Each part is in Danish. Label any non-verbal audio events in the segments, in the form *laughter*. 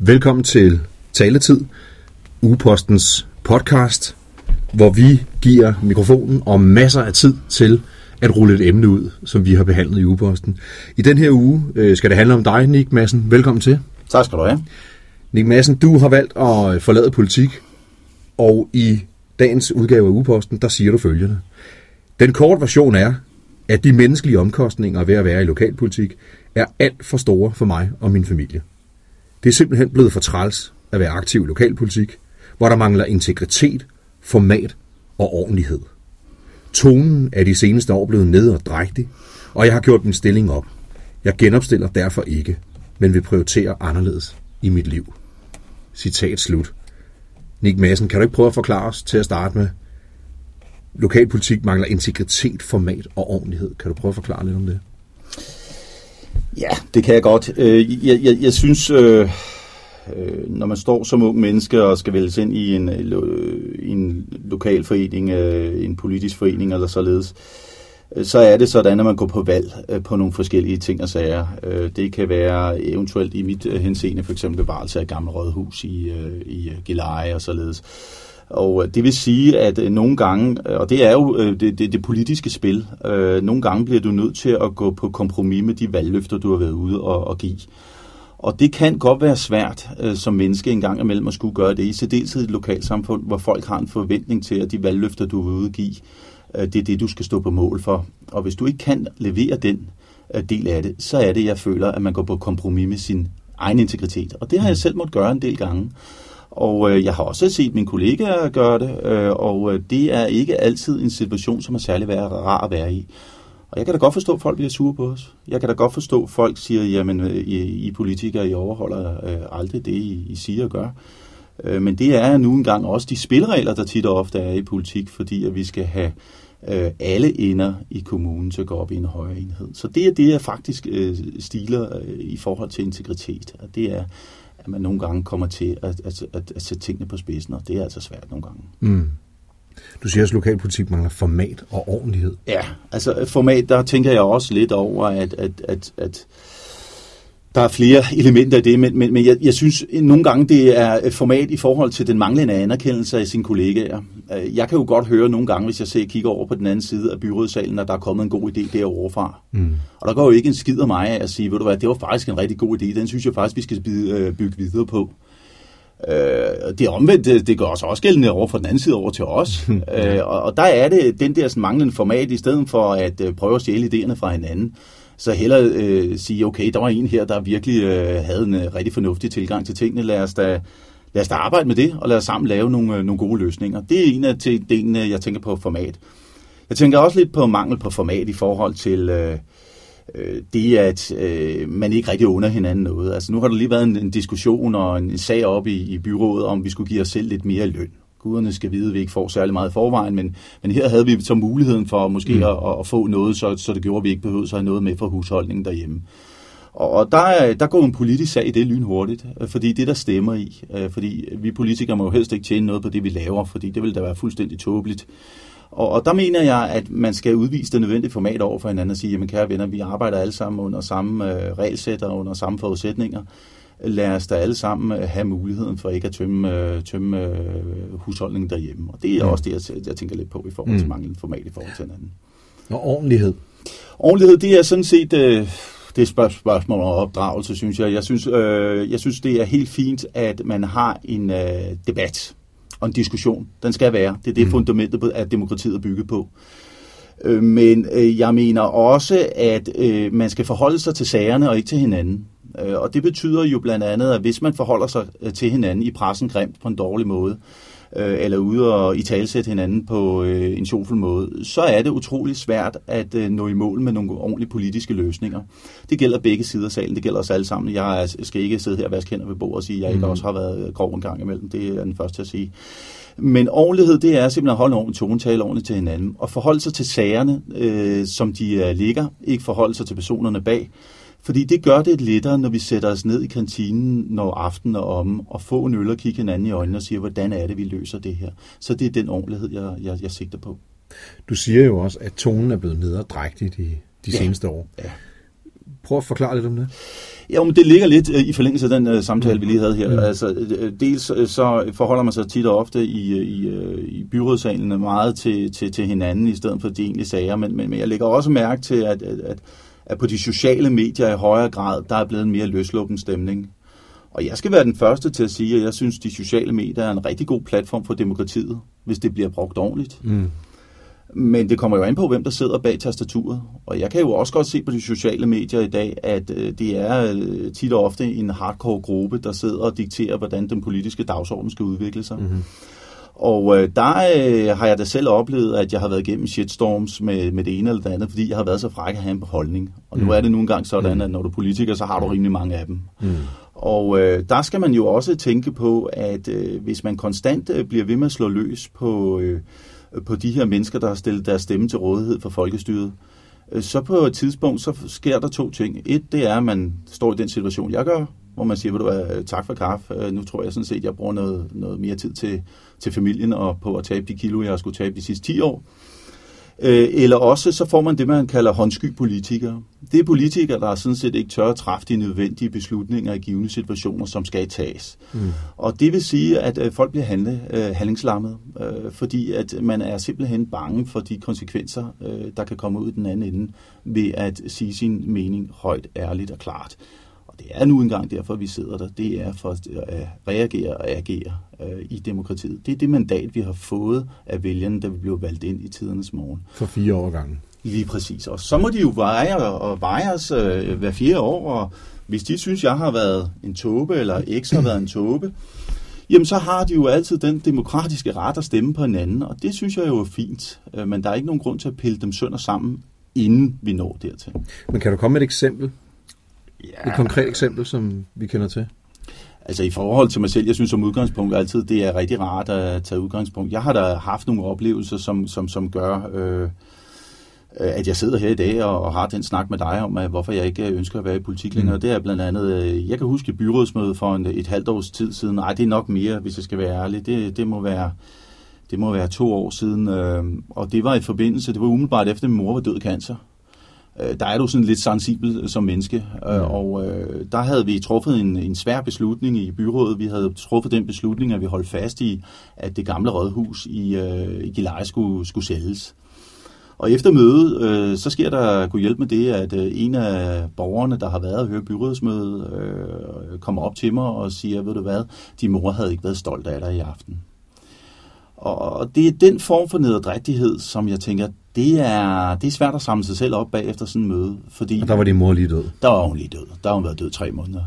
Velkommen til Taletid, Ugepostens podcast, hvor vi giver mikrofonen og masser af tid til at rulle et emne ud, som vi har behandlet i Ugeposten. I den her uge øh, skal det handle om dig, Nick Madsen. Velkommen til. Tak skal du have. Nick Madsen, du har valgt at forlade politik, og i dagens udgave af Ugeposten, der siger du følgende. Den korte version er, at de menneskelige omkostninger ved at være i lokalpolitik er alt for store for mig og min familie. Det er simpelthen blevet for træls at være aktiv i lokalpolitik, hvor der mangler integritet, format og ordentlighed. Tonen er de seneste år blevet ned og drægtig, og jeg har gjort min stilling op. Jeg genopstiller derfor ikke, men vil prioritere anderledes i mit liv. Citat slut. Nick Madsen, kan du ikke prøve at forklare os til at starte med? Lokalpolitik mangler integritet, format og ordentlighed. Kan du prøve at forklare lidt om det? Ja, det kan jeg godt. Øh, jeg, jeg, jeg synes, øh, øh, når man står som ung menneske og skal vælges ind i en, øh, en lokal forening, en politisk forening eller således, så er det sådan, at man går på valg på nogle forskellige ting og sager. Det kan være eventuelt i mit henseende, for eksempel bevarelse af gamle rådhus i, i Gilleleje og således. Og øh, det vil sige, at øh, nogle gange, øh, og det er jo det, det, det politiske spil, øh, nogle gange bliver du nødt til at gå på kompromis med de valgløfter, du har været ude og, og give. Og det kan godt være svært øh, som menneske en gang imellem at skulle gøre det, i særdeleshed i et lokalsamfund, hvor folk har en forventning til, at de valgløfter, du vil udgive, øh, det er det, du skal stå på mål for. Og hvis du ikke kan levere den øh, del af det, så er det, jeg føler, at man går på kompromis med sin egen integritet. Og det har jeg selv måttet gøre en del gange. Og øh, jeg har også set mine kollegaer gøre det, øh, og øh, det er ikke altid en situation, som er særlig rar at være i. Og jeg kan da godt forstå, at folk bliver sure på os. Jeg kan da godt forstå, at folk siger, jamen øh, I, I politikere, I overholder øh, aldrig det, I, I siger og gør. Øh, men det er nu engang også de spilleregler, der tit og ofte er i politik, fordi at vi skal have øh, alle ender i kommunen til at gå op i en højere enhed. Så det er det, jeg faktisk øh, stiler øh, i forhold til integritet. Og det er, at man nogle gange kommer til at, at, at, at sætte tingene på spidsen, og det er altså svært nogle gange. Mm. Du siger, at lokalpolitik mangler format og ordentlighed. Ja, altså format, der tænker jeg også lidt over, at, at, at, at der er flere elementer i det, men, men, men jeg, jeg synes nogle gange, det er format i forhold til den manglende anerkendelse af sine kollegaer. Øh, jeg kan jo godt høre nogle gange, hvis jeg ser kigger over på den anden side af byrådssalen, at der er kommet en god idé derovre fra. Mm. Og der går jo ikke en skid af mig af at sige, ved du hvad, det var faktisk en rigtig god idé, den synes jeg faktisk, vi skal øh, bygge videre på. Øh, det er omvendt, det, det gør også også gældende over for den anden side over til os. *laughs* øh, og, og der er det den der sådan, manglende format, i stedet for at øh, prøve at stjæle idéerne fra hinanden, så hellere øh, sige, okay, der var en her, der virkelig øh, havde en øh, rigtig fornuftig tilgang til tingene. Lad os da, lad os da arbejde med det, og lad os sammen lave nogle, øh, nogle gode løsninger. Det er en af delene, øh, jeg tænker på format. Jeg tænker også lidt på mangel på format i forhold til øh, øh, det, at øh, man ikke rigtig under hinanden noget. Altså nu har der lige været en, en diskussion og en, en sag op i, i byrådet, om vi skulle give os selv lidt mere løn guderne skal vide, at vi ikke får særlig meget i forvejen, men, men her havde vi så muligheden for måske mm. at, at få noget, så, så det gjorde, at vi ikke behøvede at have noget med for husholdningen derhjemme. Og, der, der går en politisk sag i det lynhurtigt, øh, fordi det der stemmer i, øh, fordi vi politikere må jo helst ikke tjene noget på det, vi laver, fordi det vil da være fuldstændig tåbeligt. Og, og der mener jeg, at man skal udvise det nødvendige format over for hinanden og sige, jamen kære venner, vi arbejder alle sammen under samme øh, regelsæt og under samme forudsætninger lad os da alle sammen øh, have muligheden for ikke at tømme, øh, tømme øh, husholdningen derhjemme. Og det er mm. også det, jeg, jeg tænker lidt på i forhold til mm. manglende format i forhold til hinanden. Og ordentlighed? Ordentlighed, det er sådan set... Øh, det er spørgsmål om opdragelse, synes jeg. Jeg synes, øh, jeg synes, det er helt fint, at man har en øh, debat og en diskussion. Den skal være. Det er det mm. fundamentet, at demokratiet er bygget på. Øh, men øh, jeg mener også, at øh, man skal forholde sig til sagerne og ikke til hinanden. Øh, og det betyder jo blandt andet, at hvis man forholder sig øh, til hinanden i pressen grimt på en dårlig måde, øh, eller ude og i talsætte hinanden på en sjovfuld måde, så er det utrolig svært at nå i mål med nogle ordentlige politiske løsninger. Det gælder begge sider af salen, det gælder os alle sammen. Jeg skal ikke sidde her og vaske hænder ved bordet og sige, at jeg ikke mm. også har været grov en gang imellem. Det er den første til at sige. Men ordentlighed, det er simpelthen at holde en ordentlig tone, tale ordentligt til hinanden, og forholde sig til sagerne, øh, som de ligger, ikke forholde sig til personerne bag. Fordi det gør det lettere, når vi sætter os ned i kantinen, når aftenen er om, og få en øl og kigge hinanden i øjnene og siger, hvordan er det, vi løser det her. Så det er den ordentlighed, jeg, jeg, jeg sigter på. Du siger jo også, at tonen er blevet nederdrægtigt i de ja. seneste år. Ja. Prøv at forklare lidt om det. Ja, men det ligger lidt øh, i forlængelse af den uh, samtale, vi lige havde her. Mm. Altså, øh, dels så forholder man sig tit og ofte i, i, i byrådsalene meget til, til, til hinanden, i stedet for de egentlige sager. Men, men, men jeg lægger også mærke til, at, at, at, at på de sociale medier i højere grad, der er blevet en mere løsluppen stemning. Og jeg skal være den første til at sige, at jeg synes, at de sociale medier er en rigtig god platform for demokratiet, hvis det bliver brugt ordentligt. Mm. Men det kommer jo an på, hvem der sidder bag tastaturet. Og jeg kan jo også godt se på de sociale medier i dag, at øh, det er øh, tit og ofte en hardcore gruppe, der sidder og dikterer, hvordan den politiske dagsorden skal udvikle sig. Mm-hmm. Og øh, der øh, har jeg da selv oplevet, at jeg har været igennem shitstorms med, med det ene eller det andet, fordi jeg har været så fræk at have en beholdning. Og nu mm. er det nogle gange sådan, mm. at når du er politiker, så har du rimelig mange af dem. Mm. Og øh, der skal man jo også tænke på, at øh, hvis man konstant øh, bliver ved med at slå løs på... Øh, på de her mennesker, der har stillet deres stemme til rådighed for folkestyret, øh, så på et tidspunkt, så sker der to ting. Et, det er, at man står i den situation, jeg gør, hvor man siger, vil du hvad, tak for kaffe, øh, nu tror jeg sådan set, jeg bruger noget, noget mere tid til, til familien og på at tabe de kilo, jeg har skulle tabe de sidste 10 år. Øh, eller også så får man det, man kalder håndsky politikere. Det er politikere, der sådan set ikke tør at træffe de nødvendige beslutninger i givende situationer, som skal tages. Mm. Og det vil sige, at øh, folk bliver handle, øh, handlingslammet, fordi at man er simpelthen bange for de konsekvenser, der kan komme ud den anden ende, ved at sige sin mening højt, ærligt og klart det er nu engang derfor, vi sidder der. Det er for at reagere og agere øh, i demokratiet. Det er det mandat, vi har fået af vælgerne, da vi blev valgt ind i tidernes morgen. For fire år gange. Lige præcis. Og så må de jo veje og veje os øh, hver fire år, og hvis de synes, jeg har været en tåbe, eller X har været en tåbe, jamen så har de jo altid den demokratiske ret at stemme på hinanden, og det synes jeg jo er fint. Øh, men der er ikke nogen grund til at pille dem sønder sammen, inden vi når dertil. Men kan du komme med et eksempel Ja. Et konkret eksempel, som vi kender til? Altså i forhold til mig selv, jeg synes som udgangspunkt altid, det er rigtig rart at tage udgangspunkt. Jeg har da haft nogle oplevelser, som, som, som gør, øh, at jeg sidder her i dag og, og har den snak med dig om, at hvorfor jeg ikke ønsker at være i politik længere. Mm. Det er blandt andet, øh, jeg kan huske byrådsmødet for en, et halvt års tid siden. Nej, det er nok mere, hvis jeg skal være ærlig. Det, det må være... Det må være to år siden, øh, og det var i forbindelse, det var umiddelbart efter, at min mor var død af cancer øh, der er du sådan lidt sensibel som menneske, øh, og øh, der havde vi truffet en, en svær beslutning i byrådet. Vi havde truffet den beslutning, at vi holdt fast i, at det gamle rådhus i, øh, i Gilleleje skulle, skulle sælges. Og efter mødet, øh, så sker der kunne hjælpe med det, at øh, en af borgerne, der har været og hørt byrådsmødet, øh, kommer op til mig og siger, ved du hvad, din mor havde ikke været stolt af dig i aften. Og det er den form for nederdrægtighed, som jeg tænker, det er, det er svært at samle sig selv op bag efter sådan en møde. Fordi og der var din mor lige død? Der var hun lige død. Der har hun været død tre måneder.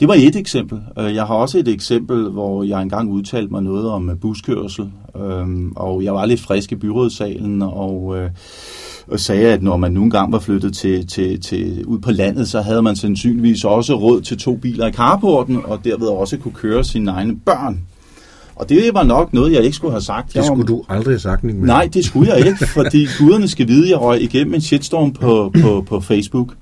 Det var et eksempel. Øh, jeg har også et eksempel, hvor jeg engang udtalte mig noget om buskørsel, øhm, og jeg var lidt frisk i byrådssalen, og, øh, og sagde, at når man nogle gange var flyttet til, til, til, ud på landet, så havde man sandsynligvis også råd til to biler i carporten, og derved også kunne køre sine egne børn og det var nok noget, jeg ikke skulle have sagt. Det skulle du aldrig have sagt, Nick Nej, det skulle jeg ikke, *laughs* fordi guderne skal vide, at jeg røg igennem en shitstorm på, på, på Facebook.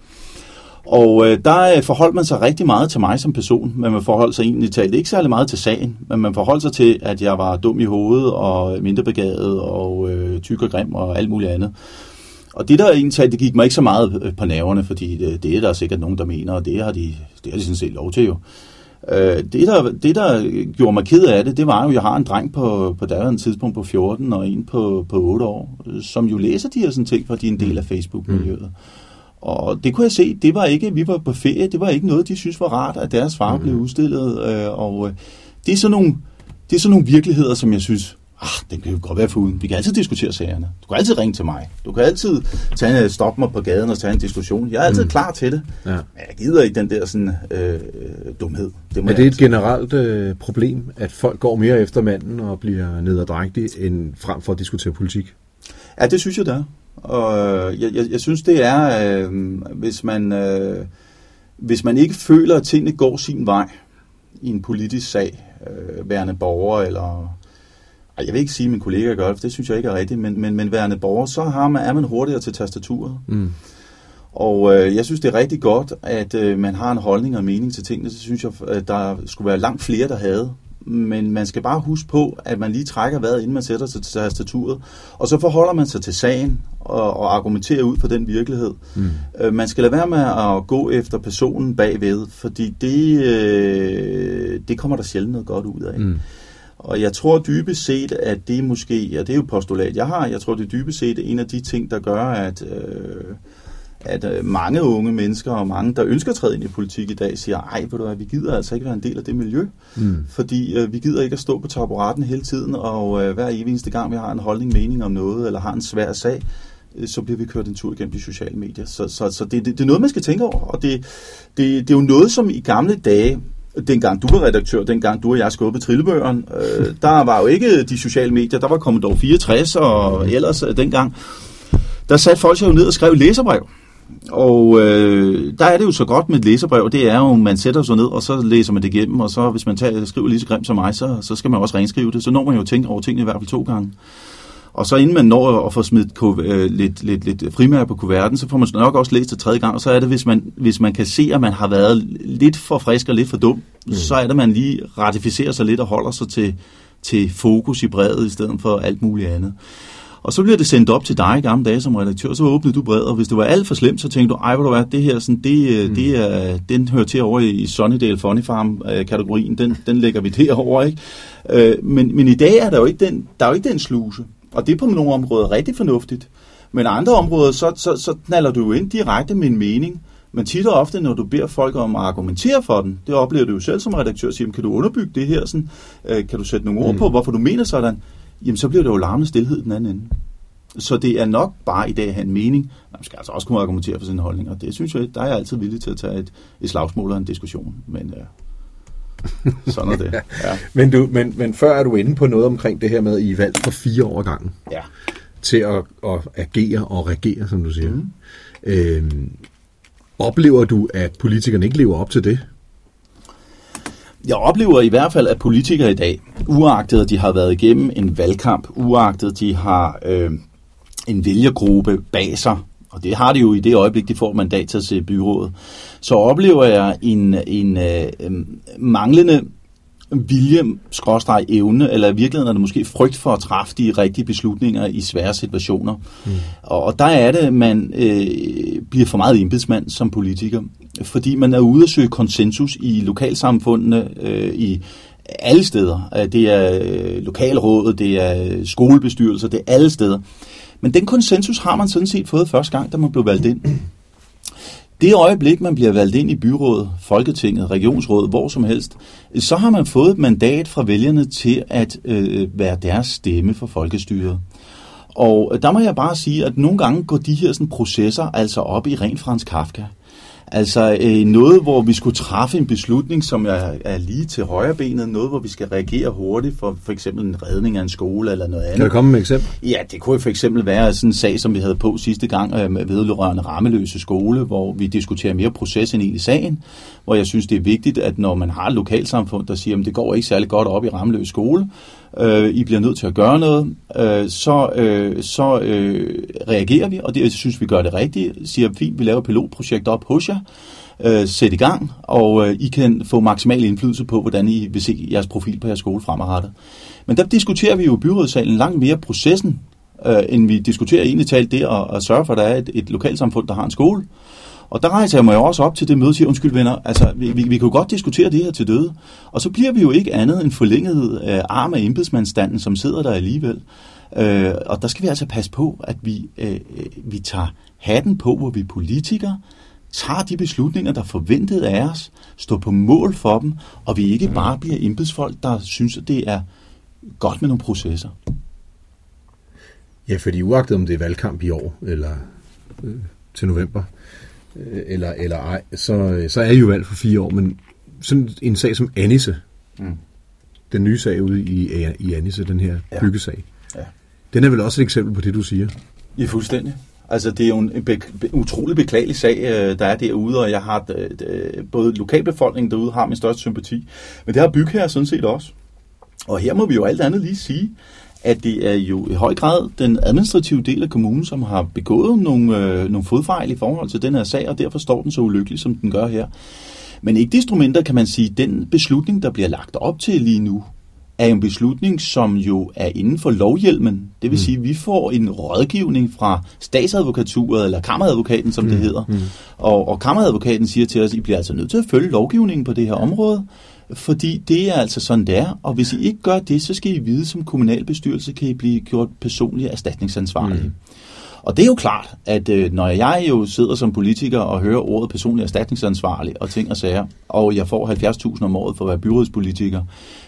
Og øh, der øh, forholdt man sig rigtig meget til mig som person, men man forholdt sig egentlig talt ikke særlig meget til sagen, men man forholdt sig til, at jeg var dum i hovedet og mindre begavet og øh, tyk og grim og alt muligt andet. Og det der egentlig det gik mig ikke så meget øh, på nerverne, fordi det, øh, det er der sikkert nogen, der mener, og det har de, det har de sådan set lov til jo. Øh, det, der, det, der gjorde mig ked af det, det var jo, at jeg har en dreng på, på daværende tidspunkt på 14 og en på, på 8 år, som jo læser de her sådan ting, fordi de er en del af Facebook-miljøet. Mm. Og det kunne jeg se, det var ikke, vi var på ferie, det var ikke noget, de synes var rart, at deres far mm. blev udstillet. Øh, og øh, det er sådan nogle, det er sådan nogle virkeligheder, som jeg synes, ah, den kan jo godt være uden. Vi kan altid diskutere sagerne. Du kan altid ringe til mig. Du kan altid tage, stoppe mig på gaden og tage en diskussion. Jeg er altid mm. klar til det. Ja. Men jeg gider ikke den der sådan, øh, dumhed. Det er det et generelt øh, problem, at folk går mere efter manden og bliver nederdrægtige, end frem for at diskutere politik? Ja, det synes jeg da. Og øh, jeg, jeg, jeg synes, det er, øh, hvis, man, øh, hvis man ikke føler, at tingene går sin vej i en politisk sag, øh, værende borger eller jeg vil ikke sige, at min kollega gør det, for det synes jeg ikke er rigtigt, men, men, men værende borger, så har man, er man hurtigere til tastaturet. Mm. Og øh, jeg synes, det er rigtig godt, at øh, man har en holdning og mening til tingene. Så synes jeg, at der skulle være langt flere, der havde. men man skal bare huske på, at man lige trækker vejret, inden man sætter sig til tastaturet, og så forholder man sig til sagen og, og argumenterer ud for den virkelighed. Mm. Øh, man skal lade være med at gå efter personen bagved, fordi det, øh, det kommer der sjældent noget godt ud af. Mm. Og jeg tror dybest set, at det måske, og det er jo postulat, jeg har, jeg tror det er dybest set en af de ting, der gør, at, øh, at øh, mange unge mennesker og mange, der ønsker at træde ind i politik i dag, siger, ej, ved du hvad, vi gider altså ikke være en del af det miljø, mm. fordi øh, vi gider ikke at stå på taburetten hele tiden, og øh, hver eneste gang, vi har en holdning, mening om noget, eller har en svær sag, så bliver vi kørt en tur igennem de sociale medier. Så, så, så det, det, det er noget, man skal tænke over, og det, det, det er jo noget, som i gamle dage, dengang du var redaktør, dengang du og jeg skubbede trillebøgeren, øh, *laughs* der var jo ikke de sociale medier, der var kommet dog 64, og ellers øh, dengang, der satte folk sig jo ned og skrev læserbrev. Og øh, der er det jo så godt med et læserbrev, det er jo, man sætter sig ned, og så læser man det igennem, og så hvis man tager, skriver lige så grimt som mig, så, så skal man også renskrive det. Så når man jo tænke over tingene i hvert fald to gange. Og så inden man når at få smidt øh, lidt, lidt, lidt frimærke på kuverten, så får man nok også læst det tredje gang, og så er det, hvis man, hvis man kan se, at man har været lidt for frisk og lidt for dum, mm. så er det, man lige ratificerer sig lidt og holder sig til, til fokus i brevet, i stedet for alt muligt andet. Og så bliver det sendt op til dig i gamle dage som redaktør, så åbnede du brevet, og hvis det var alt for slemt, så tænkte du, ej, hvor du er, det her, sådan, det, mm. det er, den hører til over i Sunnydale Funny Farm-kategorien, den, den lægger vi derovre, ikke? Øh, men, men i dag er der jo ikke den, der er jo ikke den sluse. Og det er på nogle områder rigtig fornuftigt. Men andre områder, så, så, så knaller du jo ind direkte med en mening. Men tit og ofte, når du beder folk om at argumentere for den, det oplever du jo selv som redaktør, at sige, kan du underbygge det her? Sådan, øh, kan du sætte nogle ord mm. på, hvorfor du mener sådan? Jamen, så bliver det jo larmende stillhed den anden ende. Så det er nok bare i dag at have en mening. Man skal altså også kunne argumentere for sin holdning, og det synes jeg, der er jeg altid villig til at tage et, et slagsmål og en diskussion. Men ja, *laughs* Sådan er det. Ja. men, du, men, men før er du inde på noget omkring det her med, at I er valgt for fire år gangen. Ja. Til at, at agere og regere, som du siger. Mm. Øhm, oplever du, at politikerne ikke lever op til det? Jeg oplever i hvert fald, at politikere i dag, uagtet at de har været igennem en valgkamp, uagtet de har øh, en vælgergruppe bag sig, og det har de jo i det øjeblik, de får mandat til at se byrådet, så oplever jeg en, en øh, manglende vilje, skråstreg evne, eller i virkeligheden er det måske frygt for at træffe de rigtige beslutninger i svære situationer. Mm. Og, og der er det, man øh, bliver for meget embedsmand som politiker, fordi man er ude at søge konsensus i lokalsamfundene, øh, i alle steder. Det er øh, lokalrådet, det er skolebestyrelser, det er alle steder. Men den konsensus har man sådan set fået første gang, da man blev valgt ind. Det øjeblik, man bliver valgt ind i byrådet, Folketinget, regionsrådet, hvor som helst, så har man fået et mandat fra vælgerne til at øh, være deres stemme for folkestyret. Og øh, der må jeg bare sige, at nogle gange går de her sådan, processer altså op i rent fransk Kafka. Altså øh, noget, hvor vi skulle træffe en beslutning, som er, er lige til højre benet, noget, hvor vi skal reagere hurtigt for for eksempel en redning af en skole eller noget andet. Kan du komme med et eksempel? Ja, det kunne for eksempel være sådan en sag, som vi havde på sidste gang øh, med vedrørende rammeløse skole, hvor vi diskuterer mere proces end i sagen, hvor jeg synes, det er vigtigt, at når man har et lokalsamfund, der siger, at det går ikke særlig godt op i rammeløs skole, øh, I bliver nødt til at gøre noget, øh, så, øh, så øh, reagerer vi, og det jeg synes vi gør det rigtigt. Siger, fint, vi laver et pilotprojekt op hos jer, øh, sæt i gang, og øh, I kan få maksimal indflydelse på, hvordan I vil se jeres profil på jeres skole fremadrettet. Men der diskuterer vi jo i byrådssalen langt mere processen, øh, end vi diskuterer egentlig talt det at, at sørge for, at der er et, et lokalsamfund, der har en skole. Og der rejser jeg mig jo også op til det møde og siger, undskyld venner, altså vi, vi, vi kan jo godt diskutere det her til døde. Og så bliver vi jo ikke andet end forlænget øh, arm af embedsmandstanden, som sidder der alligevel. Øh, og der skal vi altså passe på, at vi, øh, øh vi tager hatten på, hvor vi er politikere, tager de beslutninger, der er forventet af os, står på mål for dem, og vi ikke bare bliver embedsfolk, der synes, at det er godt med nogle processer. Ja, fordi uagtet om det er valgkamp i år, eller øh, til november, Øh, eller, eller ej, så, så er I jo valgt for fire år, men sådan en sag som Anisse, mm. den nye sag ude i, i Anisse, den her ja. byggesag, ja. den er vel også et eksempel på det, du siger? Ja, fuldstændig. Altså, det er jo en be- be- utrolig beklagelig sag, øh, der er derude, og jeg har øh, både lokalbefolkningen derude har min største sympati, men det har bygherrer sådan set også. Og her må vi jo alt andet lige sige, at det er jo i høj grad den administrative del af kommunen, som har begået nogle, øh, nogle fodfejl i forhold til den her sag, og derfor står den så ulykkelig, som den gør her. Men ikke desto mindre kan man sige, at den beslutning, der bliver lagt op til lige nu, er en beslutning, som jo er inden for lovhjelmen. Det vil mm. sige, at vi får en rådgivning fra statsadvokaturet, eller kammeradvokaten, som mm. det hedder. Mm. Og, og kammeradvokaten siger til os, at I bliver altså nødt til at følge lovgivningen på det her område, fordi det er altså sådan, det er. Og hvis I ikke gør det, så skal I vide, som kommunalbestyrelse kan I blive gjort personligt erstatningsansvarlige. Mm. Og det er jo klart, at øh, når jeg jo sidder som politiker og hører ordet personlig erstatningsansvarlig og ting og sager, og jeg får 70.000 om året for at være byrådspolitiker,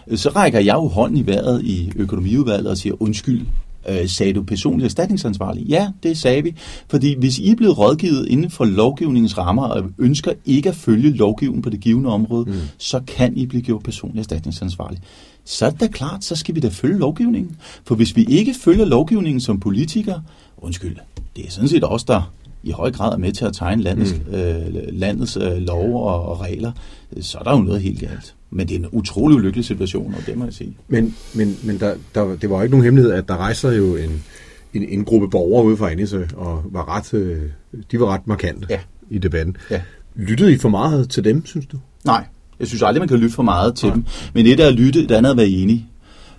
øh, så rækker jeg jo hånden i vejret i økonomiudvalget og siger, undskyld, øh, sagde du personlig erstatningsansvarlig? Ja, det sagde vi. Fordi hvis I er blevet rådgivet inden for lovgivningens rammer og ønsker ikke at følge lovgivningen på det givende område, mm. så kan I blive gjort personlig erstatningsansvarlig. Så er det da klart, så skal vi da følge lovgivningen. For hvis vi ikke følger lovgivningen som politikere, undskyld, det er sådan set også der i høj grad er med til at tegne landets, mm. øh, landets øh, love og, og regler, så er der jo noget helt galt. Men det er en utrolig ulykkelig situation, og det må jeg sige. Men, men, men der, der, det var ikke nogen hemmelighed, at der rejser jo en, en, en gruppe borgere ude fra Anisse, og var ret, øh, de var ret markante ja. i debatten. Ja. Lyttede I for meget til dem, synes du? Nej, jeg synes aldrig, man kan lytte for meget til Nej. dem. Men et er at lytte, et andet er at være enig.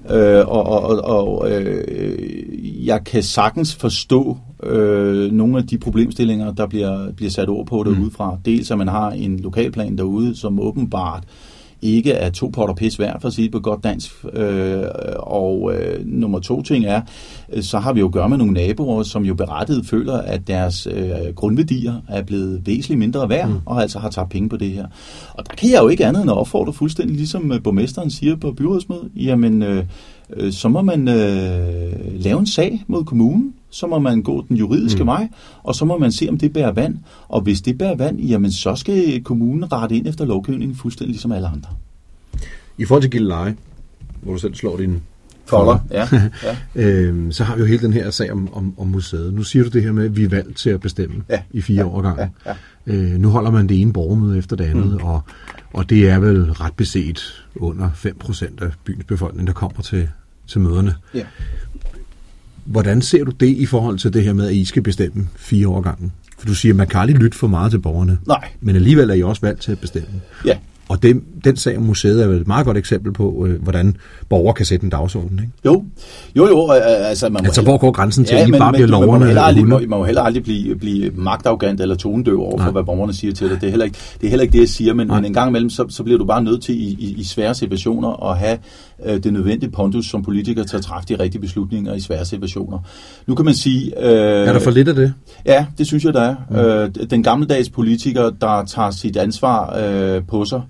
Øh, og og, og øh, jeg kan sagtens forstå øh, nogle af de problemstillinger, der bliver, bliver sat ord på derude fra. Mm. Dels at man har en lokalplan derude, som åbenbart ikke er to potter pis værd, for at sige det på godt dansk. Øh, og øh, nummer to ting er, øh, så har vi jo at gøre med nogle naboer, som jo berettiget føler, at deres øh, grundværdier er blevet væsentligt mindre værd, mm. og altså har taget penge på det her. Og der kan jeg jo ikke andet end at opfordre fuldstændig, ligesom øh, borgmesteren siger på byrådsmødet, jamen øh, øh, så må man øh, lave en sag mod kommunen, så må man gå den juridiske mm. vej, og så må man se, om det bærer vand. Og hvis det bærer vand, jamen så skal kommunen rette ind efter lovgivningen fuldstændig ligesom alle andre. I forhold til Gilleleje, hvor du selv slår din folder, ja. *laughs* ja. øhm, så har vi jo hele den her sag om, om, om museet. Nu siger du det her med, at vi er valgt til at bestemme ja. i fire ja. år gange. Ja. Ja. Øh, nu holder man det ene borgermøde efter det andet, mm. og, og det er vel ret beset under 5% af byens befolkning, der kommer til, til møderne. Ja. Hvordan ser du det i forhold til det her med, at I skal bestemme fire år gangen? For du siger, at man kan aldrig lytte for meget til borgerne. Nej. Men alligevel er I også valgt til at bestemme. Ja. Og det, den sag om museet er vel et meget godt eksempel på, øh, hvordan borgere kan sætte en dagsorden, ikke? Jo, jo, jo. Altså, man må altså hvor går grænsen til, ja, at I men, bare men, bliver loverne? Man må heller aldrig, må, man må heller aldrig blive, blive magtafgant eller tonedøv over for, hvad borgerne siger til det. Det er heller ikke det, er heller ikke det jeg siger, men, men en gang imellem, så, så bliver du bare nødt til i, i, i svære situationer at have øh, det nødvendige pondus som politiker til at træffe de rigtige beslutninger i svære situationer. Nu kan man sige... Øh, er der for lidt af det? Ja, det synes jeg, der er. Mm. Øh, den gammeldags politiker, der tager sit ansvar øh, på sig,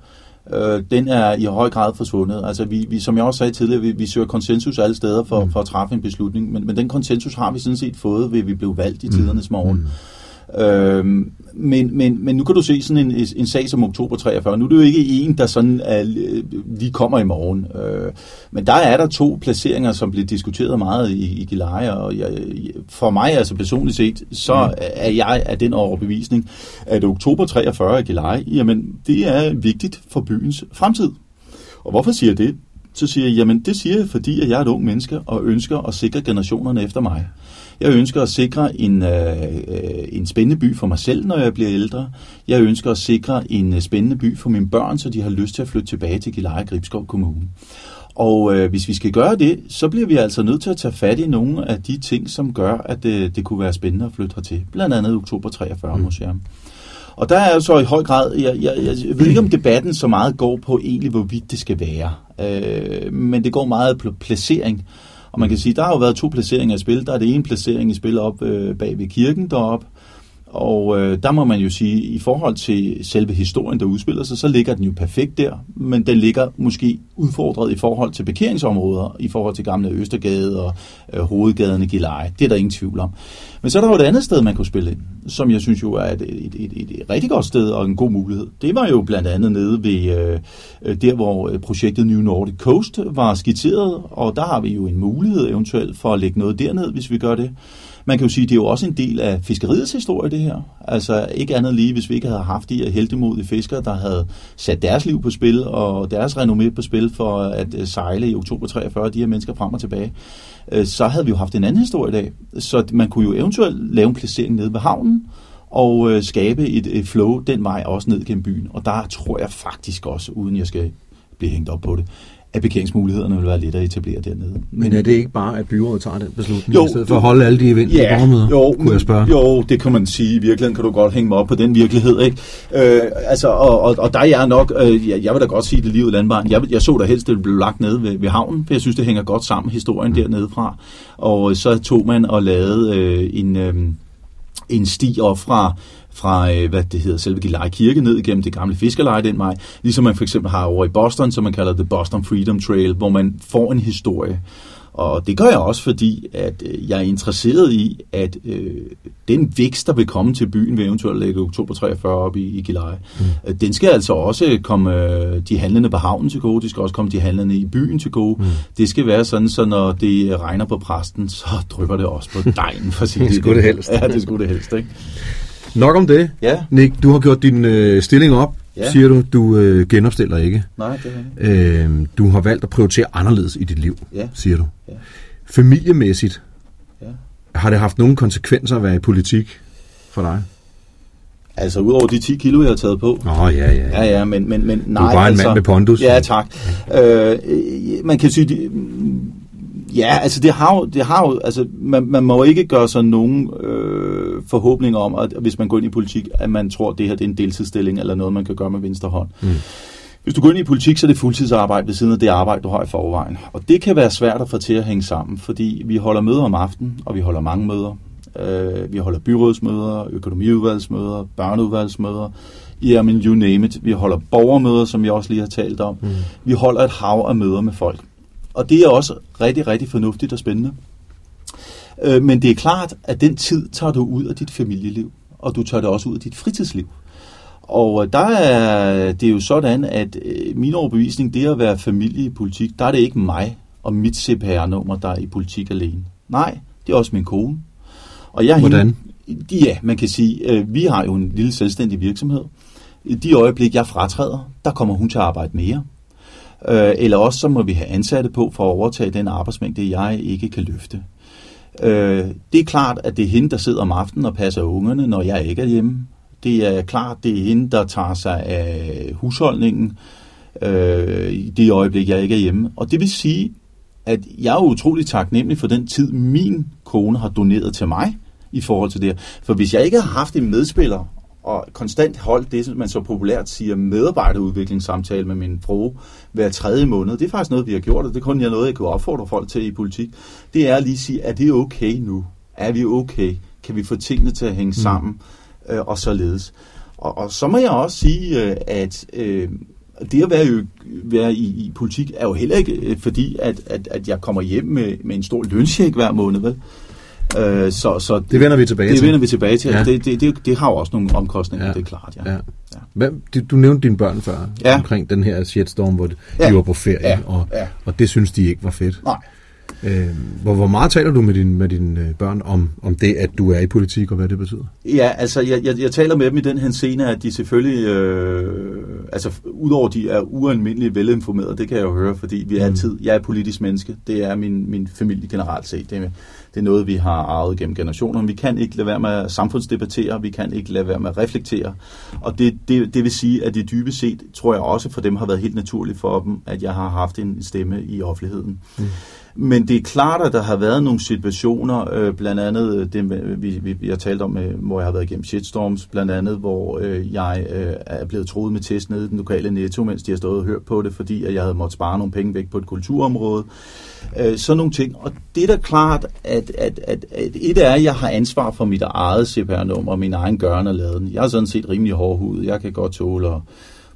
øh, den er i høj grad forsvundet. Altså vi, vi som jeg også sagde tidligere, vi, vi søger konsensus alle steder for, mm. for at træffe en beslutning, men, men den konsensus har vi sådan set fået ved, vi blev valgt i mm. tidernes morgen. Mm. Øhm, men, men, men nu kan du se sådan en, en sag som oktober 43. Nu er det jo ikke en, der sådan er, lige kommer i morgen. Øh, men der er der to placeringer, som bliver diskuteret meget i, i Gilleleje, og jeg, for mig altså personligt set, så mm. er jeg af den overbevisning, at oktober 43 i Gilleleje, jamen det er vigtigt for byens fremtid. Og hvorfor siger jeg det? Så siger jeg, jamen det siger jeg, fordi at jeg er et ung menneske og ønsker at sikre generationerne efter mig. Jeg ønsker at sikre en, øh, en spændende by for mig selv, når jeg bliver ældre. Jeg ønsker at sikre en øh, spændende by for mine børn, så de har lyst til at flytte tilbage til Gilleleje Gribskov Kommune. Og øh, hvis vi skal gøre det, så bliver vi altså nødt til at tage fat i nogle af de ting, som gør, at det, øh, det kunne være spændende at flytte hertil. Blandt andet Oktober 43 mm. Museum. Og der er jo så i høj grad, jeg, jeg, jeg ved ikke om debatten så meget går på egentlig, hvorvidt det skal være. Øh, men det går meget på placering. Og man kan sige, der har jo været to placeringer i spil. Der er det ene placering i spil op øh, bag ved kirken deroppe, og øh, der må man jo sige, i forhold til selve historien, der udspiller sig, så ligger den jo perfekt der, men den ligger måske udfordret i forhold til parkeringsområder, i forhold til gamle Østergade og øh, hovedgaden i Gilleleje. Det er der ingen tvivl om. Men så er der jo et andet sted, man kunne spille ind, som jeg synes jo er et, et, et, et, et rigtig godt sted og en god mulighed. Det var jo blandt andet nede ved øh, øh der, hvor øh, projektet New Nordic Coast var skitseret, og der har vi jo en mulighed eventuelt for at lægge noget derned, hvis vi gør det. Man kan jo sige, at det er jo også en del af fiskeriets historie, det her. Altså ikke andet lige, hvis vi ikke havde haft de heldemodige fiskere, der havde sat deres liv på spil og deres renommé på spil for at øh, sejle i oktober 43, de her mennesker frem og tilbage, øh, så havde vi jo haft en anden historie i dag. Så man kunne jo eventuelt lave en placering nede ved havnen, og øh, skabe et, et flow den vej også ned gennem byen. Og der tror jeg faktisk også, uden jeg skal blive hængt op på det, at parkeringsmulighederne vil være lettere at etablere dernede. Men er det ikke bare, at byrådet tager den beslutning, jo, i stedet for at holde alle de events ja, borgermøder, jo, kunne jeg spørge? Jo, det kan man sige. I virkeligheden kan du godt hænge mig op på den virkelighed. Ikke? Øh, altså, og, og, og der er jeg nok, øh, jeg, jeg vil da godt sige det lige ud landvejen. Jeg, jeg så da helst, at det blev lagt ned ved, ved havnen, for jeg synes, det hænger godt sammen, historien mm. dernede fra. Og så tog man og lavede øh, en, øh, en sti op fra fra, øh, hvad det hedder, selve Gilleleje Kirke ned igennem det gamle fiskerleje den vej, ligesom man for eksempel har over i Boston, som man kalder The Boston Freedom Trail, hvor man får en historie. Og det gør jeg også, fordi at øh, jeg er interesseret i, at øh, den vækst, der vil komme til byen ved eventuelt lægge oktober 43 op i, i Gilleleje, mm. øh, den skal altså også komme øh, de handlende på havnen til gode, det skal også komme de handlende i byen til gode. Mm. Det skal være sådan, så når det regner på præsten, så drypper det også på *laughs* dejen. For det skulle det helst. Ja, det skulle det helst, ikke? Nok om det. Ja. Nick, du har gjort din øh, stilling op, Ja. siger du. Du øh, genopstiller ikke. Nej, det er ikke. Øh, du har valgt at prioritere anderledes i dit liv, Ja. siger du. Ja. Familiemæssigt, Ja. har det haft nogle konsekvenser at være i politik for dig? Altså, udover de 10 kilo, jeg har taget på, Nå, ja, ja. Ja, ja, men, men, men nej. Du er bare en altså, mand med pondus. Ja, tak. Øh, øh, man kan sige, de, ja, altså det har jo, det har jo altså man, man må ikke gøre sig nogen øh, forhåbninger om, at hvis man går ind i politik, at man tror, at det her det er en deltidsstilling, eller noget, man kan gøre med venstre hånd. Mm. Hvis du går ind i politik, så er det fuldtidsarbejde ved siden af det arbejde, du har i forvejen. Og det kan være svært at få til at hænge sammen, fordi vi holder møder om aftenen, og vi holder mange møder. Øh, vi holder byrådsmøder, økonomiudvalgsmøder, børneudvalgsmøder, ja, men you name it. Vi holder borgermøder, som jeg også lige har talt om. Mm. Vi holder et hav af møder med folk. Og det er også rigtig, rigtig fornuftigt og spændende. Øh, men det er klart, at den tid tager du ud af dit familieliv, og du tager det også ud af dit fritidsliv. Og øh, der er det er jo sådan, at øh, min overbevisning, det at være familie i politik, der er det ikke mig og mit CPR-nummer, der er i politik alene. Nej, det er også min kone. Og jeg Hvordan? Hende, ja, man kan sige, vi har jo en lille selvstændig virksomhed. I de øjeblik, jeg fratræder, der kommer hun til at arbejde mere. Øh, eller også så må vi have ansatte på for at overtage den arbejdsmængde, jeg ikke kan løfte. Øh, det er klart, at det er hende, der sidder om aftenen og passer ungerne, når jeg ikke er hjemme. Det er klart, det er hende, der tager sig af husholdningen øh, i det øjeblik, jeg ikke er hjemme. Og det vil sige, at jeg er utrolig taknemmelig for den tid, min kone har doneret til mig i forhold til det her. For hvis jeg ikke har haft en medspiller, og konstant holdt det, som man så populært siger, medarbejderudviklingssamtale med min frue hver tredje måned. Det er faktisk noget, vi har gjort, og det er kun jeg noget, jeg kunne opfordre folk til i politik. Det er at lige sige, er det okay nu? Er vi okay? Kan vi få tingene til at hænge sammen? Øh, og således. Og, og så må jeg også sige, øh, at øh, det at være, jo, være i, i politik er jo heller ikke øh, fordi, at, at, at jeg kommer hjem med, med en stor løncheck hver måned, vel? Øh, så, så Det vender vi tilbage det til. vender vi tilbage til. Ja. Ja. Det, det, det, det har jo også nogle omkostninger, Ja. det er klart. Ja. Ja. Ja. Hvad, du, nævnte dine børn før, Ja. omkring den her shitstorm, hvor de Ja. var på ferie, Ja. Og, Ja. og det synes de ikke var fedt. Nej. Øh, hvor, hvor meget taler du med, din, med dine øh, børn om, om det, at du er i politik, og hvad det betyder? Ja, altså jeg, jeg, jeg taler med dem i den her scene, at de selvfølgelig, øh, altså udover de er ualmindeligt velinformerede, det kan jeg jo høre, fordi vi er altid, jeg er politisk menneske, det er min, min familie generelt set, det er, det er noget, vi har arvet gennem generationer, vi kan ikke lade være med at samfundsdebattere, vi kan ikke lade være med at reflektere, og det, det, det vil sige, at det dybest set, tror jeg også for dem har været helt naturligt for dem, at jeg har haft en stemme i offentligheden. Mm. Men det er klart, at der har været nogle situationer, øh, blandt andet øh, det, vi, vi, vi har talt om, øh, hvor jeg har været igennem shitstorms, blandt andet, hvor øh, jeg øh, er blevet troet med test nede i den lokale netto, mens de har stået og hørt på det, fordi at jeg havde måttet spare nogle penge væk på et kulturområde. Øh, sådan nogle ting. Og det er da klart, at, at, at, at et er, at jeg har ansvar for mit eget CPR-nummer og min egen gørne og laden. Jeg er sådan set rimelig hårdhudet. Jeg kan godt tåle at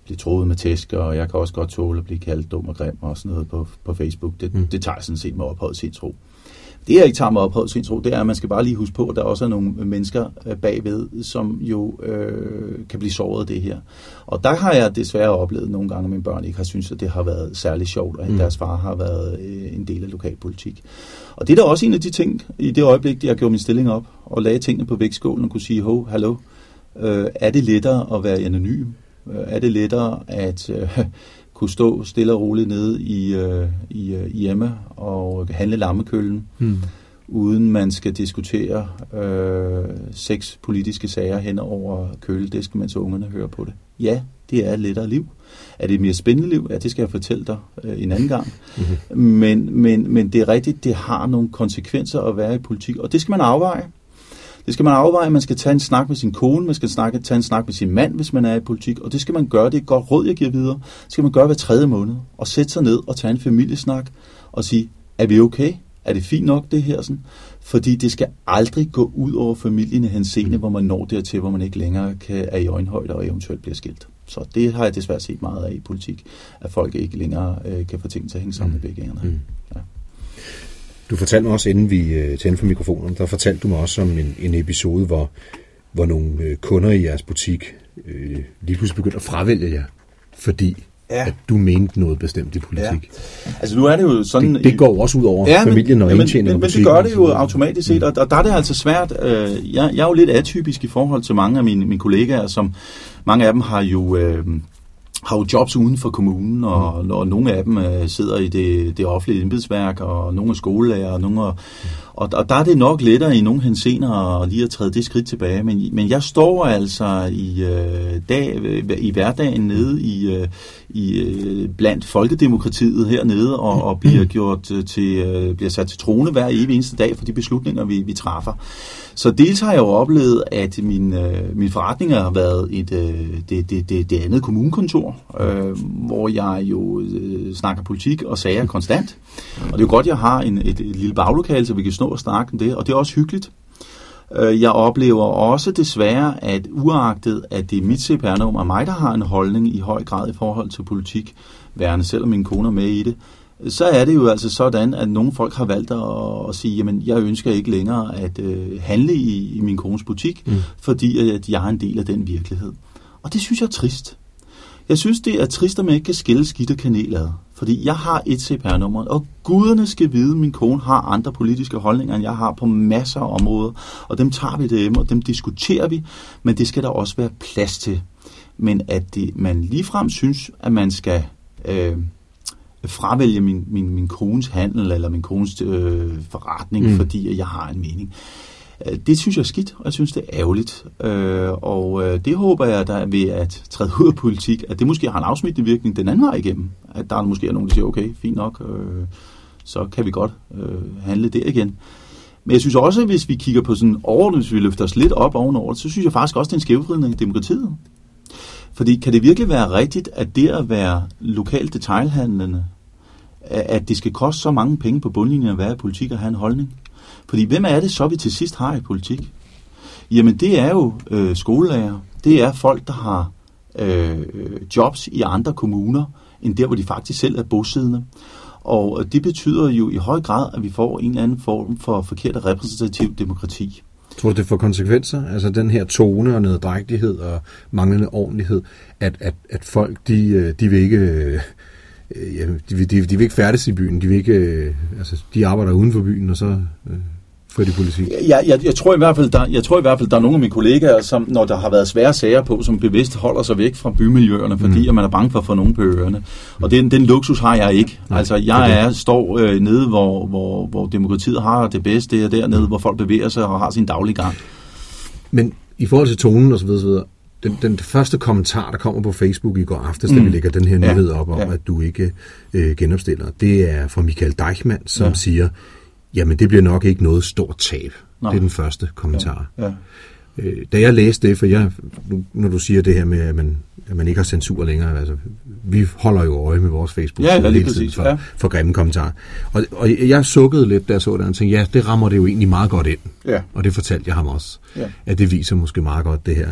blive troet med tæsker, og jeg kan også godt tåle at blive kaldt dum og grim og sådan noget på, på Facebook. Det, mm. det tager jeg sådan set med ophøjet sindsro. Det, jeg ikke tager med ophøjet sindsro, det er, at man skal bare lige huske på, at der også er nogle mennesker øh, bagved, som jo øh, kan blive såret af det her. Og der har jeg desværre oplevet nogle gange, at mine børn ikke har syntes, at det har været særlig sjovt, at mm. deres far har været øh, en del af lokalpolitik. Og det er da også en af de ting, i det øjeblik, jeg gjorde min stilling op, og lagde tingene på vægtskålen og kunne sige, hov, hallo, øh, er det lettere at være anonym? Øh, er det lettere at øh, *laughs* kunne stå stille og roligt nede i, øh, i, øh, hjemme og handle lammekøllen, Hmm. uden man skal diskutere øh, seks politiske sager hen over køledisken, mens ungerne hører på det. Ja, det er et lettere liv. Er det et mere spændende liv? Ja, det skal jeg fortælle dig øh, en anden gang. Mm-hmm. Men, men, men det er rigtigt, det har nogle konsekvenser at være i politik, og det skal man afveje. Det skal man afveje. Man skal tage en snak med sin kone, man skal snakke, tage en snak med sin mand, hvis man er i politik, og det skal man gøre. Det er et godt råd, jeg giver videre. Det skal man gøre hver tredje måned, og sætte sig ned og tage en familiesnak og sige, er vi okay? Er det fint nok, det her? Sådan? Fordi det skal aldrig gå ud over familien i henseende, hvor man når dertil, hvor man ikke længere kan, er i øjenhøjde og eventuelt bliver skilt. Så det har jeg desværre set meget af i politik, at folk ikke længere øh, kan få ting til at hænge sammen mm. med begge ender. Mm. Ja. Du fortalte mig også, inden vi øh, tændte for mikrofonen, der fortalte du mig også om en, en episode, hvor, hvor nogle øh, kunder i jeres butik øh, lige pludselig begyndte at fravælge jer, fordi ja. at du mente noget bestemt i politik. Ja. Altså nu er det jo sådan... Det, det går også ud over ja, familien og ja, indtjeningen men, men, men det gør det jo automatisk set, og, og der er det altså svært. Øh, jeg, jeg er jo lidt atypisk i forhold til mange af mine, mine kollegaer, som mange af dem har jo... Øh, har jo jobs uden for kommunen, og, mm. og nogle af dem øh, sidder i det, det offentlige embedsværk, og nogle er skolelærer, og nogle er, og, og der er det nok lettere i nogle hensener lige at træde det skridt tilbage. Men, men jeg står altså i øh, dag, i hverdagen nede i, øh, i øh, blandt folkedemokratiet hernede og, og bliver gjort øh, til øh, bliver sat til trone hver evig eneste dag for de beslutninger vi, vi træffer. Så dels har jeg jo oplevet, at min, øh, min forretninger har været et, øh, det, det, det, det andet kommunekontor, øh, hvor jeg jo øh, snakker politik og sager konstant. Og det er jo godt, at jeg har en, et, et lille baglokale, så vi kan stå og snakke om det, og det er også hyggeligt. Øh, jeg oplever også desværre, at uagtet, at det er mit CPR-nummer, mig, der har en holdning i høj grad i forhold til politik, værende selvom min kone er med i det, så er det jo altså sådan, at nogle folk har valgt at, at sige, jamen jeg ønsker ikke længere at øh, handle i, i min kones butik, mm. fordi at jeg er en del af den virkelighed. Og det synes jeg er trist. Jeg synes, det er trist, at man ikke kan skille skidt og kanel ad. Fordi jeg har et CPR-nummer, og guderne skal vide, at min kone har andre politiske holdninger, end jeg har på masser af områder. Og dem tager vi derhjemme, og dem diskuterer vi, men det skal der også være plads til. Men at det, man ligefrem synes, at man skal øh, fravælge min, min, min kones handel eller min kones øh, forretning, mm. fordi jeg har en mening. Øh, Øh, det synes jeg er skidt, og jeg synes, det er ærgerligt. Øh, og øh, det håber jeg, der ved at træde ud af politik, at det måske har en afsmittende virkning den anden vej igennem. At der måske er nogen, der siger, okay, fint nok, øh, så kan vi godt øh, handle der igen. Men jeg synes også, at hvis vi kigger på sådan overordnet, hvis vi løfter os lidt op ovenover, så synes jeg faktisk også, det er en skævvridning af demokratiet. Fordi kan det virkelig være rigtigt, at det at være lokalt detailhandlende, at det skal koste så mange penge på bundlinjen at være i politik og have en holdning? Fordi hvem er det så, vi til sidst har i politik? Jamen det er jo øh, skolelærer. Det er folk, der har øh, jobs i andre kommuner, end der, hvor de faktisk selv er bosiddende. Og øh, det betyder jo i høj grad, at vi får en eller anden form for forkert repræsentativ demokrati. Tror du, det får konsekvenser? Altså den her tone og nedrægtighed og manglende ordentlighed, at, at, at folk, de, øh, de vil ikke... Øh, ja, de, de, de vil ikke færdes i byen, de vil ikke, altså, de arbejder uden for byen, og så for de politi? Jeg, jeg, jeg, tror i hvert fald, der, jeg tror i hvert fald, der er nogle af mine kollegaer, som, når der har været svære sager på, som bevidst holder sig væk fra bymiljøerne, fordi mm. at man er bange for at få nogen på ørerne. Og den, den luksus har jeg ikke. Nej, altså, jeg er, står øh, nede, hvor, hvor, hvor demokratiet har det bedste, det er dernede, hvor folk bevæger sig og har sin daglige gang. Men i forhold til tonen og så videre, den, den første kommentar, der kommer på Facebook i går aftes, mm. da vi mm. lægger den her nyhed op om, ja. at du ikke øh, genopstiller, det er fra Michael Deichmann, som ja. siger, Jamen, det bliver nok ikke noget stort tab. Nej. Det er den første kommentar. Ja. Ja. Øh, da jeg læste det, for jeg, når du siger det her med, at man, at man ikke har censur længere, altså, vi holder jo øje med vores Facebook ja, ja, hele tiden for, ja. for grimme kommentarer. Og, og jeg sukkede lidt, da jeg så det, og tænkte, ja, det rammer det jo egentlig meget godt ind. Ja. Og det fortalte jeg ham også, ja. at det viser måske meget godt det her.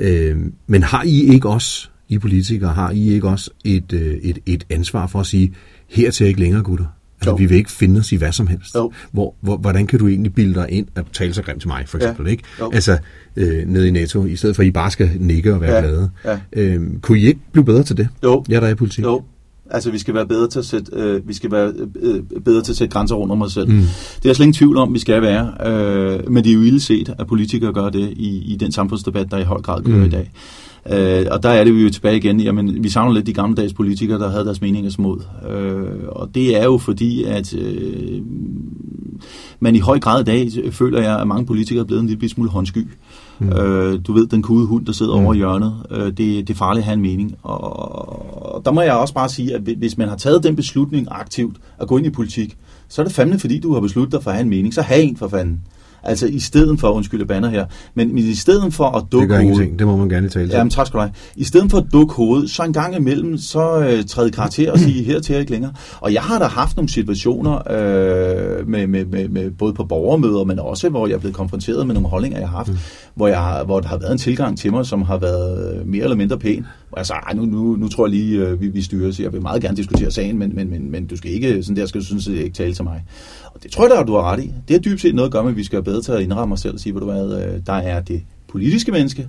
Øh, men har I ikke også, I politikere, har I ikke også et, øh, et, et ansvar for at sige, her til ikke længere, gutter? Altså, vi vil ikke finde os i hvad som helst. Hvor, hvor, hvordan kan du egentlig bilde dig ind at tale så grimt til mig, for eksempel? Ja. Ikke? Altså, øh, nede i Netto, i stedet for at I bare skal nikke og være ja. glade. Ja. Øh, kunne I ikke blive bedre til det? Jo. Jeg der er i politik. Jo. Altså, vi skal være bedre til at sætte, øh, vi skal være øh, bedre til at sætte grænser rundt om os selv. Mm. Det er jeg slet ingen tvivl om, vi skal være. Øh, men det er jo ille set, at politikere gør det i, i den samfundsdebat, der i høj grad kører mm. i dag. Øh, og der er det vi jo tilbage igen, jamen vi savner lidt de gamle politikere, der havde deres meninger smod. Øh, og det er jo fordi, at øh, Men i høj grad i dag føler jeg, at mange politikere er blevet en lille smule håndsky. Mm. Øh, du ved, den kude hund, der sidder mm. over hjørnet, øh, det, det er farligt at have en mening. Og, og der må jeg også bare sige, at hvis man har taget den beslutning aktivt at gå ind i politik, så er det fandme fordi, du har besluttet dig for at have en mening. Så have en for fanden. Altså i stedet for, undskyld banner her, men, men i stedet for at dukke hovedet... Det gør ingenting, det må man gerne tale til. Jamen tak skal du have. I stedet for at dukke hovedet, så en gang imellem, så øh, træde karakter og sige, her til ikke længere. Og jeg har da haft nogle situationer, øh, med, med, med, med, både på borgermøder, men også, hvor jeg er blevet konfronteret med nogle holdninger, jeg har haft, mm. hvor, jeg, hvor der har været en tilgang til mig, som har været mere eller mindre pæn. Hvor jeg sagde, nu, nu, nu tror jeg lige, øh, vi, vi styrer, så jeg vil meget gerne diskutere sagen, men, men, men, men du skal ikke, sådan der skal du synes, ikke tale til mig. Og det tror jeg da, du har ret i. Det er dybt set noget at gøre med, at vi skal være bedre til at indramme os selv og sige, hvad du hvad, øh, der er det politiske menneske,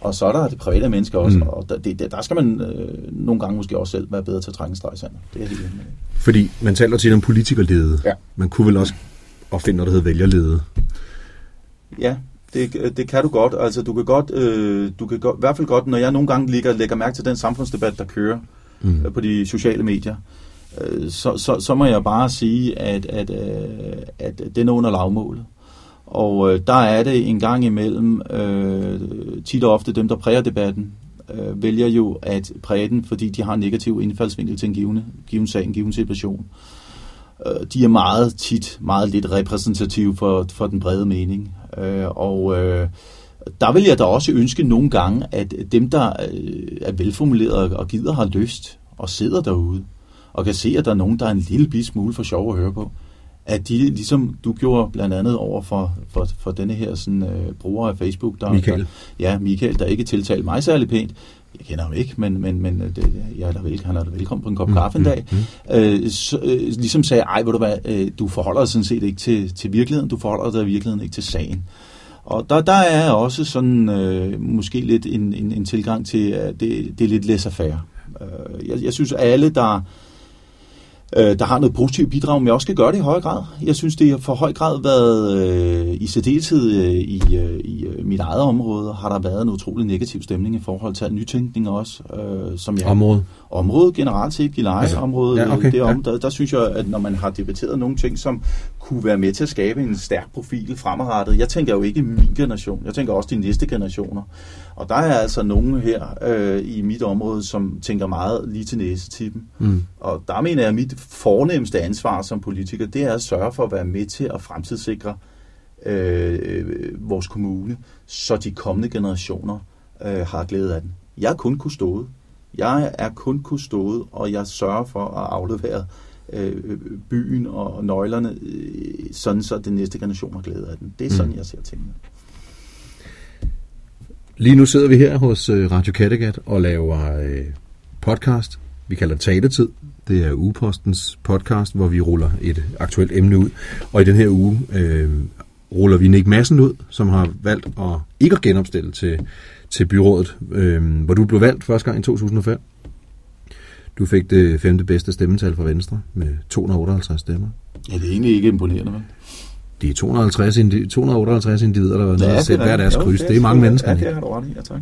og så er der det private menneske også, mm. og der, det, der skal man øh, nogle gange måske også selv være bedre til at trænge streg sandet. Det er helt med. Fordi man taler til om politikerlede. Ja. Man kunne vel også opfinde noget, der hedder vælgerlede. Ja, det, det kan du godt. Altså, du kan godt, øh, du kan godt, i hvert fald godt, når jeg nogle gange ligger, lægger mærke til den samfundsdebat, der kører mm. øh, på de sociale medier, øh, Øh, så, så, så må jeg bare sige, at, at, øh, at den er under lavmålet. Og øh, der er det en gang imellem, øh, tit og ofte dem, der præger debatten, øh, vælger jo at præge den, fordi de har en negativ indfaldsvinkel til en givende, given sag, en given situation. Øh, de er meget tit, meget lidt repræsentative for, for den brede mening. Øh, og øh, der vil jeg da også ønske nogle gange, at dem, der øh, er velformuleret og gider har lyst og sidder derude, og kan se, at der er nogen, der er en lille bis smule for sjov at høre på, at de, ligesom du gjorde blandt andet over for, for, for denne her sådan, øh, bruger af Facebook, der, Michael. Der, ja, Michael, der ikke tiltalte mig særlig pænt, jeg kender ham ikke, men, men, men øh, det, jeg er da vel, han er da velkommen på en kop mm, kaffe en mm, dag, mm, mm. Øh, så, øh, ligesom sagde, ej, ved du hvad, øh, du forholder dig sådan set ikke til, til virkeligheden, du forholder dig i virkeligheden ikke til sagen. Og der, der er også sådan øh, måske lidt en, en, en tilgang til, at det, det er lidt laissez-faire. Øh, jeg, jeg synes, alle, der øh, der har noget positivt bidrag, men jeg også skal gøre det i høj grad. Jeg synes, det har for høj grad været, øh, i særdeleshed øh, i, øh, i øh, mit eget område, har der været en utrolig negativ stemning i forhold til nytænkning også. Øh, som jeg, område? Området generelt set, Gilleleje-området. Altså, ja, okay, det om, ja. der, der synes jeg, at når man har debatteret nogle ting, som kunne være med til at skabe en stærk profil fremadrettet. Jeg tænker jo ikke min generation, jeg tænker også de næste generationer. Og der er altså nogen her øh, i mit område, som tænker meget lige til næsetippen. Mm. Og der mener jeg, at mit fornemmeste ansvar som politiker, det er at sørge for at være med til at fremtidssikre øh, vores kommune, så de kommende generationer øh, har glæde af den. Jeg er kun kustode. Jeg er kun kustode, og jeg sørger for at aflevere øh, byen og nøglerne, øh, sådan så den næste generation har glæde af den. Det er sådan, mm. jeg ser tingene. Lige nu sidder vi her hos øh, Radio Kattegat og laver øh, podcast. Vi kalder det Taletid. Det er Ugepostens podcast, hvor vi ruller et aktuelt emne ud. Og i den her uge øh, ruller vi Nick Madsen ud, som har valgt at ikke at genopstille til, til byrådet, øh, hvor du blev valgt første gang i 2005. Du fik det femte bedste stemmetal fra Venstre med 258 stemmer. Ja, det er egentlig ikke imponerende, vel? Det er 250 indi- 258 individer, der har været ja, nede hver deres jo, kryds. Det er, det er mange mennesker. Ja, det har du ret i. Ja, tak.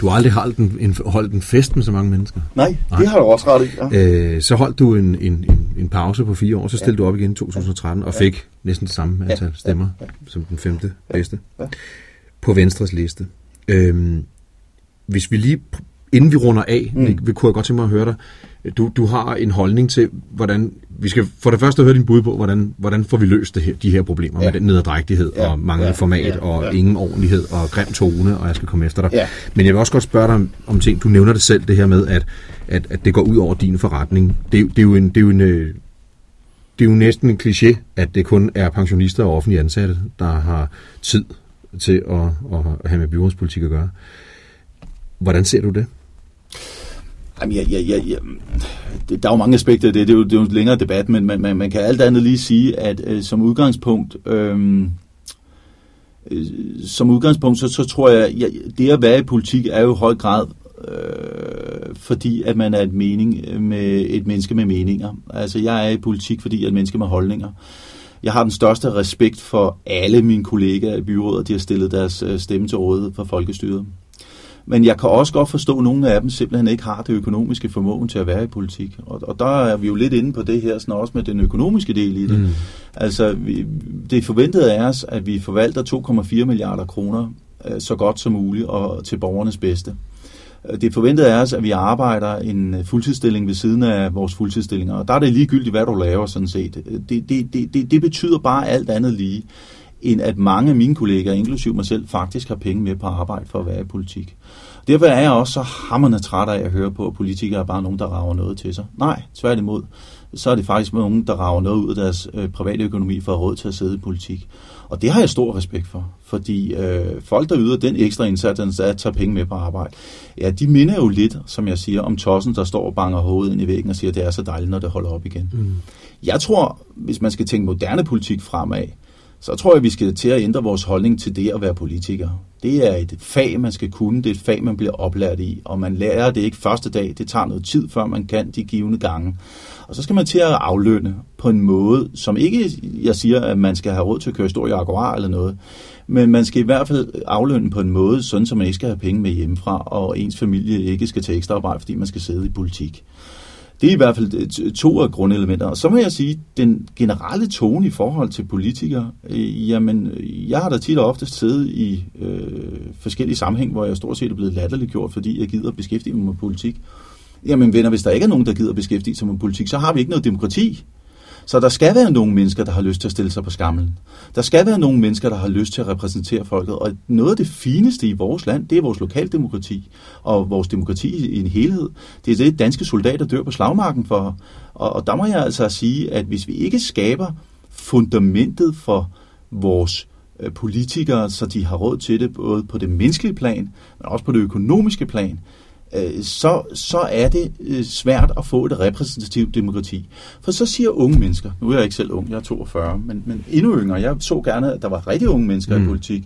Du har aldrig holdt en, en, holdt en fest med så mange mennesker. Nej, Nej. det har du også ret i. Ja. Øh, så holdt du en, en, en, en pause på fire år, så stillede ja. du op igen i 2013 og fik næsten det samme antal ja. stemmer ja. som den femte ja. bedste ja. på Venstres liste. Øhm, hvis vi lige, inden vi runder af, mm. vi, kunne jeg godt tænke mig at høre dig, du, du har en holdning til, hvordan vi skal for det første høre din bud på, hvordan, hvordan får vi løst det her, de her problemer ja. med den nederdrægtighed ja. og manglende ja. format ja. og ja. ingen ordentlighed og grim tone, og jeg skal komme efter dig. Ja. Men jeg vil også godt spørge dig om, om ting. Du nævner det selv, det her med, at, at, at det går ud over din forretning. Det, det, er jo en, det er jo en øh, det er jo næsten en kliché, at det kun er pensionister og offentlige ansatte, der har tid til at, at have med byrådspolitik at gøre. Hvordan ser du det? Jamen, ja, ja, ja, jeg, Det, der er jo mange aspekter af det. Det er jo, det er jo en længere debat, men man, man, man kan alt andet lige sige, at øh, som udgangspunkt... Øh, øh, som udgangspunkt, så, så tror jeg, jeg, det at være i politik er jo i høj grad øh, fordi, at man er et, mening øh, med, et menneske med meninger. Altså, jeg er i politik, fordi jeg er et menneske med holdninger. Jeg har den største respekt for alle mine kollegaer i byrådet, de har stillet deres øh, stemme til rådighed for folkestyret. Men jeg kan også godt forstå, at nogle af dem simpelthen ikke har det økonomiske formåen til at være i politik. Og, og der er vi jo lidt inde på det her, sådan også med den økonomiske del i det. Mm. Altså, vi, det er forventet af os, at vi forvalter 2,4 milliarder kroner øh, så godt som muligt og til borgernes bedste. Det er forventet af os, at vi arbejder en fuldtidsstilling ved siden af vores fuldtidsstillinger, og der er det ligegyldigt, hvad du laver sådan set. Det, det, det, det, det betyder bare alt andet lige, end at mange af mine kollegaer, inklusive mig selv, faktisk har penge med på arbejde for at være i politik. Derfor er jeg også så hammerende træt af at høre på, at politikere er bare nogen, der rager noget til sig. Nej, tværtimod. Så er det faktisk nogen, der rager noget ud af deres øh, private økonomi for at råd til at sidde i politik. Og det har jeg stor respekt for, fordi øh, folk, der yder den ekstra indsats, at tage penge med på arbejde, ja, de minder jo lidt, som jeg siger, om tossen, der står og banger hovedet ind i væggen og siger, at det er så dejligt, når det holder op igen. Mm. Jeg tror, hvis man skal tænke moderne politik fremad, så tror jeg, vi skal til at ændre vores holdning til det at være politiker. Det er et fag, man skal kunne. Det er et fag, man bliver oplært i. Og man lærer det ikke første dag. Det tager noget tid, før man kan de givende gange. Og så skal man til at aflønne på en måde, som ikke, jeg siger, at man skal have råd til at køre stor Jaguar eller noget, men man skal i hvert fald aflønne på en måde, sådan så man ikke skal have penge med hjemmefra, og ens familie ikke skal tage ekstra arbejde, fordi man skal sidde i politik. Det er i hvert fald øh, to af grundelementer. Og så må jeg sige, den generelle tone i forhold til politikere, øh, jamen, øh, jeg har da tit og ofte siddet i øh, forskellige sammenhæng, hvor jeg stort set er blevet latterliggjort, fordi jeg gider beskæftige mig med politik. Jamen venner, hvis der ikke er nogen, der gider beskæftige sig med politik, så har vi ikke noget demokrati. Så der skal være nogle mennesker, der har lyst til at stille sig på skammen. Der skal være nogle mennesker, der har lyst til at repræsentere folket. Og noget af det fineste i vores land, det er vores lokaldemokrati og vores demokrati i en helhed. Det er det, danske soldater dør på slagmarken for. Og, og der må jeg altså sige, at hvis vi ikke skaber fundamentet for vores øh, politikere, så de har råd til det både på det menneskelige plan, men også på det økonomiske plan, så, så er det øh, svært at få et repræsentativt demokrati. For så siger unge mennesker, nu er jeg ikke selv ung, jeg er 42, men, men endnu yngre, jeg så gerne, at der var rigtig unge mennesker mm. i politik.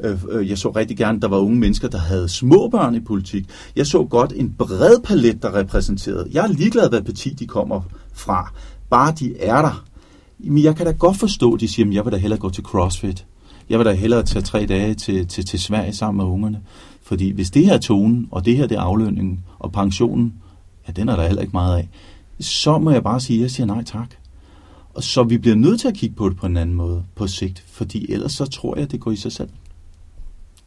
Øh, jeg så rigtig gerne, at der var unge mennesker, der havde små børn i politik. Jeg så godt en bred palet, der repræsenterede. Jeg er ligeglad, hvad parti de kommer fra. Bare de er der. Men jeg kan da godt forstå, at de siger, at jeg vil da hellere gå til CrossFit. Jeg vil da hellere tage tre dage til, til, til Sverige sammen med ungerne. Fordi hvis det her er tonen, og det her det er aflønningen, og pensionen, ja, den er der heller ikke meget af, så må jeg bare sige, at jeg siger nej tak. Og så vi bliver nødt til at kigge på det på en anden måde på sigt, fordi ellers så tror jeg, det går i sig selv.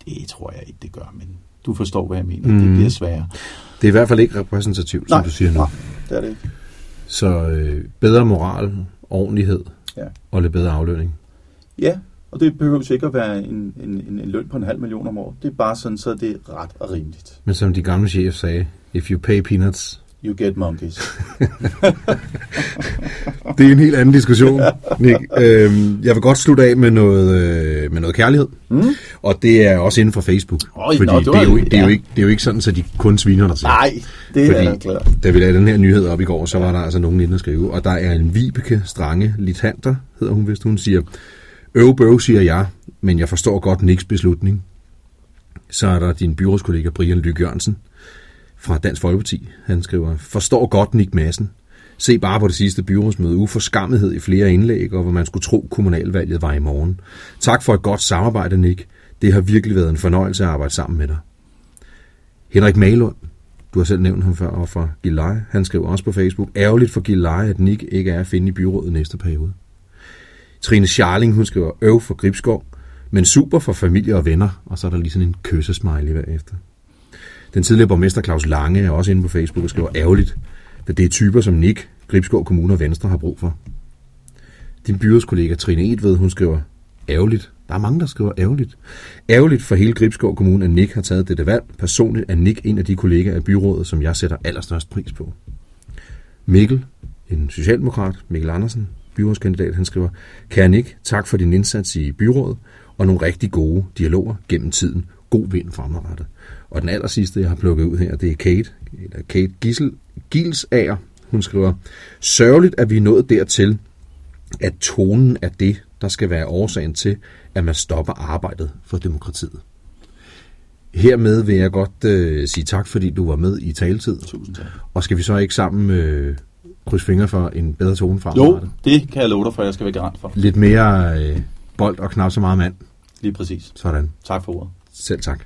Det tror jeg ikke, det gør, men du forstår, hvad jeg mener. Mm. Det bliver sværere. Det er i hvert fald ikke repræsentativt, som nej, du siger nu. Nej, det er det ikke. Så øh, bedre moral, ordentlighed ja. og lidt bedre aflønning. Ja, og det behøver sikkert være en, en, en, en løn på en halv million om året. Det er bare sådan, så det er ret og rimeligt. Men som de gamle chef sagde, if you pay peanuts... You get monkeys. *laughs* det er en helt anden diskussion, Nick. Øhm, jeg vil godt slutte af med noget, øh, med noget kærlighed. Mm. Og det er også inden for Facebook. Oh, fordi nå, det, det, er jo, det, er jo ikke, det er jo ikke sådan, så de kun sviner dig til. Nej, det fordi, er klart. Da vi lavede den her nyhed op i går, så var der altså nogen inde at skrive. Og der er en Vibeke Strange Litanter, hedder hun, hvis hun siger... Øv bøv, siger jeg, men jeg forstår godt Niks beslutning. Så er der din byrådskollega Brian Lykke Jørgensen fra Dansk Folkeparti. Han skriver, forstår godt Nik Madsen. Se bare på det sidste byrådsmøde. Uforskammethed i flere indlæg, og hvor man skulle tro, kommunalvalget var i morgen. Tak for et godt samarbejde, Nick. Det har virkelig været en fornøjelse at arbejde sammen med dig. Henrik Malund, du har selv nævnt ham før, og fra Gilleleje. Han skriver også på Facebook, ærgerligt for Gilleleje, at Nick ikke er at finde i byrådet næste periode. Trine Scharling, hun skriver øv for Gribskov, men super for familie og venner, og så er der lige sådan en kyssesmiley bagefter. Den tidligere borgmester Claus Lange er også inde på Facebook og skriver ærgerligt, da det er typer som Nick, Gribskov Kommune og Venstre har brug for. Din byrådskollega Trine Edved, hun skriver ærgerligt. Der er mange, der skriver ærgerligt. Ærgerligt for hele Gribskov Kommune, at Nick har taget dette valg. Personligt er Nick en af de kollegaer af byrådet, som jeg sætter allerstørst pris på. Mikkel, en socialdemokrat, Mikkel Andersen, byrådskandidat, han skriver, Kære Nick, tak for din indsats i byrådet og nogle rigtig gode dialoger gennem tiden. God vind fremadrettet. Og den aller sidste, jeg har plukket ud her, det er Kate, eller Kate Gissel, Gilsager. Hun skriver, sørgeligt, at vi er nået dertil, at tonen er det, der skal være årsagen til, at man stopper arbejdet for demokratiet. Hermed vil jeg godt øh, sige tak, fordi du var med i taletid. Tusind tak. Og skal vi så ikke sammen øh, krydse fingre for en bedre tone fra? Jo, det kan jeg love dig for, jeg skal være garant for. Lidt mere øh, bold og knap så meget mand. Lige præcis. Sådan. Tak for ordet. Selv tak.